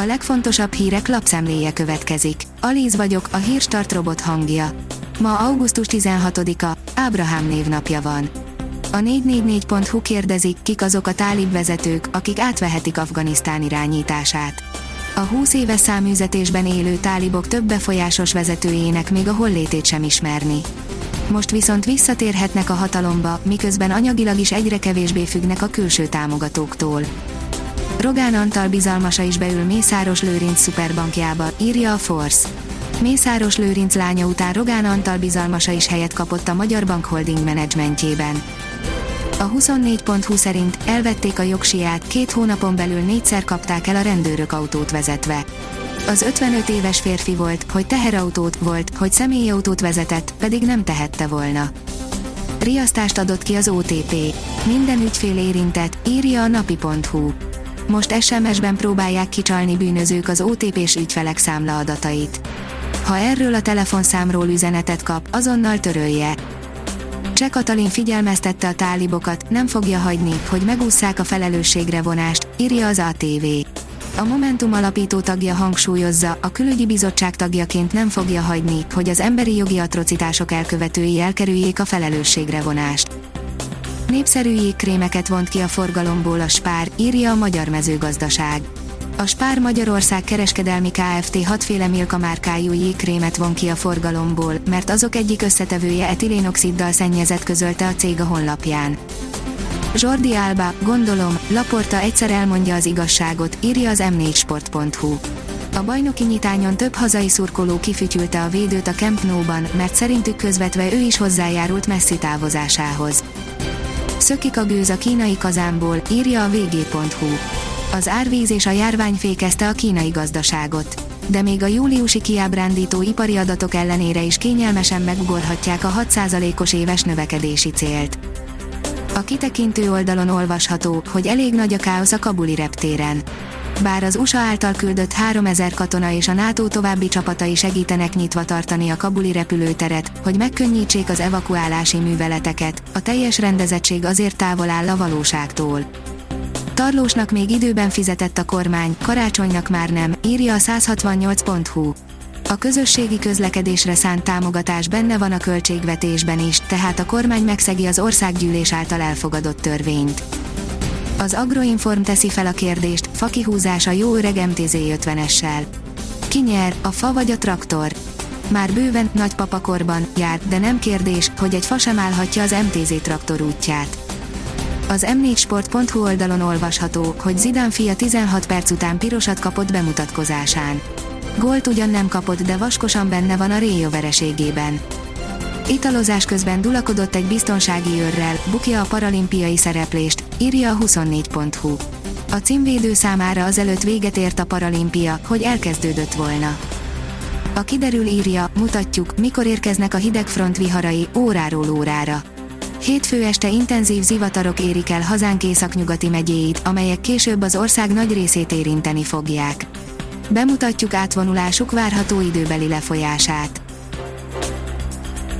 A legfontosabb hírek lapszemléje következik. Alíz vagyok, a hírstart robot hangja. Ma augusztus 16-a, Ábrahám névnapja van. A 444.hu kérdezik, kik azok a tálib vezetők, akik átvehetik Afganisztán irányítását. A 20 éves száműzetésben élő tálibok több befolyásos vezetőjének még a hollétét sem ismerni. Most viszont visszatérhetnek a hatalomba, miközben anyagilag is egyre kevésbé függnek a külső támogatóktól. Rogán Antal bizalmasa is beül Mészáros Lőrinc szuperbankjába, írja a Force. Mészáros Lőrinc lánya után Rogán Antal bizalmasa is helyet kapott a Magyar Bank Holding menedzsmentjében. A 24.20 szerint elvették a jogsiát, két hónapon belül négyszer kapták el a rendőrök autót vezetve. Az 55 éves férfi volt, hogy teherautót volt, hogy személyautót vezetett, pedig nem tehette volna. Riasztást adott ki az OTP. Minden ügyfél érintett, írja a napi.hu. Most SMS-ben próbálják kicsalni bűnözők az OTP-s ügyfelek számlaadatait. Ha erről a telefonszámról üzenetet kap, azonnal törölje. Cseh Katalin figyelmeztette a tálibokat, nem fogja hagyni, hogy megússzák a felelősségre vonást, írja az ATV. A Momentum alapító tagja hangsúlyozza, a külügyi bizottság tagjaként nem fogja hagyni, hogy az emberi jogi atrocitások elkövetői elkerüljék a felelősségre vonást. Népszerű jégkrémeket vont ki a forgalomból a Spár, írja a Magyar Mezőgazdaság. A Spár Magyarország kereskedelmi Kft. hatféle Milka márkájú jégkrémet von ki a forgalomból, mert azok egyik összetevője etilénoxiddal szennyezett közölte a cég a honlapján. Jordi Alba, gondolom, Laporta egyszer elmondja az igazságot, írja az m4sport.hu. A bajnoki nyitányon több hazai szurkoló kifütyülte a védőt a Camp Nou-ban, mert szerintük közvetve ő is hozzájárult Messi távozásához. Szökik a gőz a kínai kazánból, írja a vg.hu. Az árvíz és a járvány fékezte a kínai gazdaságot. De még a júliusi kiábrándító ipari adatok ellenére is kényelmesen megugorhatják a 6%-os éves növekedési célt. A kitekintő oldalon olvasható, hogy elég nagy a káosz a kabuli reptéren. Bár az USA által küldött 3000 katona és a NATO további csapatai segítenek nyitva tartani a kabuli repülőteret, hogy megkönnyítsék az evakuálási műveleteket, a teljes rendezettség azért távol áll a valóságtól. Tarlósnak még időben fizetett a kormány, karácsonynak már nem, írja a 168.hu. A közösségi közlekedésre szánt támogatás benne van a költségvetésben is, tehát a kormány megszegi az országgyűlés által elfogadott törvényt. Az Agroinform teszi fel a kérdést, fakihúzás a jó öreg MTZ-50-essel. Ki nyer, a fa vagy a traktor? Már bőven, nagypapakorban járt, de nem kérdés, hogy egy fa sem állhatja az MTZ traktor útját. Az m4sport.hu oldalon olvasható, hogy Zidane fia 16 perc után pirosat kapott bemutatkozásán. Gólt ugyan nem kapott, de vaskosan benne van a Réjo vereségében. Italozás közben dulakodott egy biztonsági őrrel, bukja a paralimpiai szereplést, írja a 24.hu. A címvédő számára azelőtt véget ért a paralimpia, hogy elkezdődött volna. A kiderül írja, mutatjuk, mikor érkeznek a hidegfront viharai, óráról órára. Hétfő este intenzív zivatarok érik el hazánk északnyugati megyéit, amelyek később az ország nagy részét érinteni fogják. Bemutatjuk átvonulásuk várható időbeli lefolyását.